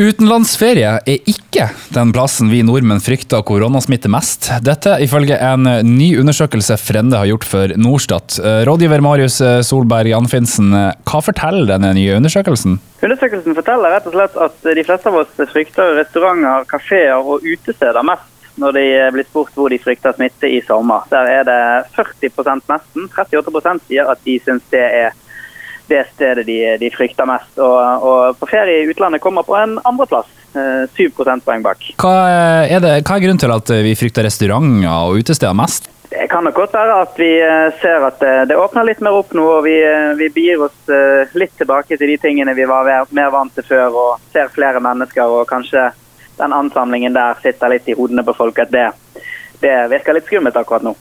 Utenlandsferie er ikke den plassen vi nordmenn frykter koronasmitte mest. Dette ifølge en ny undersøkelse Frende har gjort for Norstat. Rådgiver Marius Solberg Anfinsen, hva forteller denne nye undersøkelsen? Undersøkelsen forteller rett og slett at de fleste av oss frykter restauranter, kafeer og utesteder mest når de blir spurt hvor de frykter smitte i sommer. Der er det 40% nesten. 38 sier at de syns det er det stedet de, de frykter mest. Og, og, på ferie i utlandet kommer på en andreplass. Eh, syv prosentpoeng bak. Hva er, det, hva er grunnen til at vi frykter restauranter og utesteder mest? Det kan nok godt være at vi eh, ser at det, det åpner litt mer opp nå, og vi, eh, vi begir oss litt tilbake til de tingene vi var mer vant til før, og ser flere mennesker. og kanskje den ansamlingen der sitter litt i hodene på folk at det, det virker litt skummelt akkurat nå.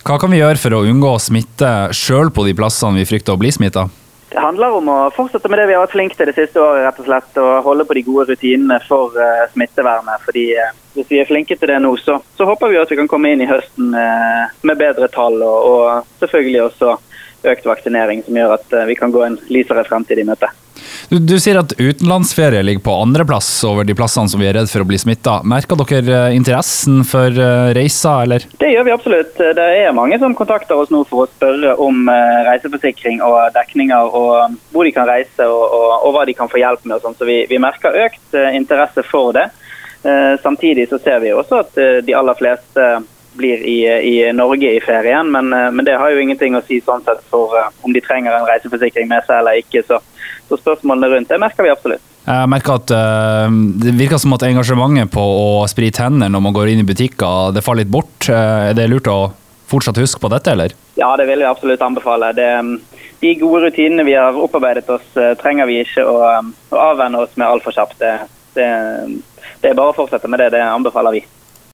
Hva kan vi gjøre for å unngå smitte sjøl på de plassene vi frykter å bli smitta? Det handler om å fortsette med det vi har vært flinke til det siste året. rett og slett, Og holde på de gode rutinene for uh, smittevernet. fordi uh, Hvis vi er flinke til det nå, så, så, håper vi at vi kan komme inn i høsten uh, med bedre tall. Og, og, selvfølgelig også økt vaksinering, som gjør at vi kan gå en lysere fremtid i møte. Du, du, sier at utenlandsferie ligger på andreplass over de plassene som vi er redd for å bli smitta. Merker dere eh, interessen for eh, reiser, eller? Det gjør vi absolutt. Det er mange som kontakter oss nå for å spørre om eh, reiseforsikring og dekninger, og hvor de kan reise og, og, og hva de kan få hjelp med. og sånn. Så vi, vi, merker økt interesse for det. Samtidig så ser vi også at de aller fleste blir i, i Norge i ferien, men, men, det har jo ingenting å si sånn sett for om de trenger en reiseforsikring med seg eller ikke. så så spørsmålene rundt det merker vi absolutt. Jeg merker at uh, Det virker som at engasjementet på å sprite hendene når man går inn i butikker, det faller litt bort. Er det lurt å fortsatt huske på dette, eller? Ja, det vil jeg absolutt anbefale. Det, de gode rutinene vi har opparbeidet oss, trenger vi ikke å, å avvenne oss med altfor kjapt. Det, det, det, er bare å fortsette med det. Det anbefaler vi.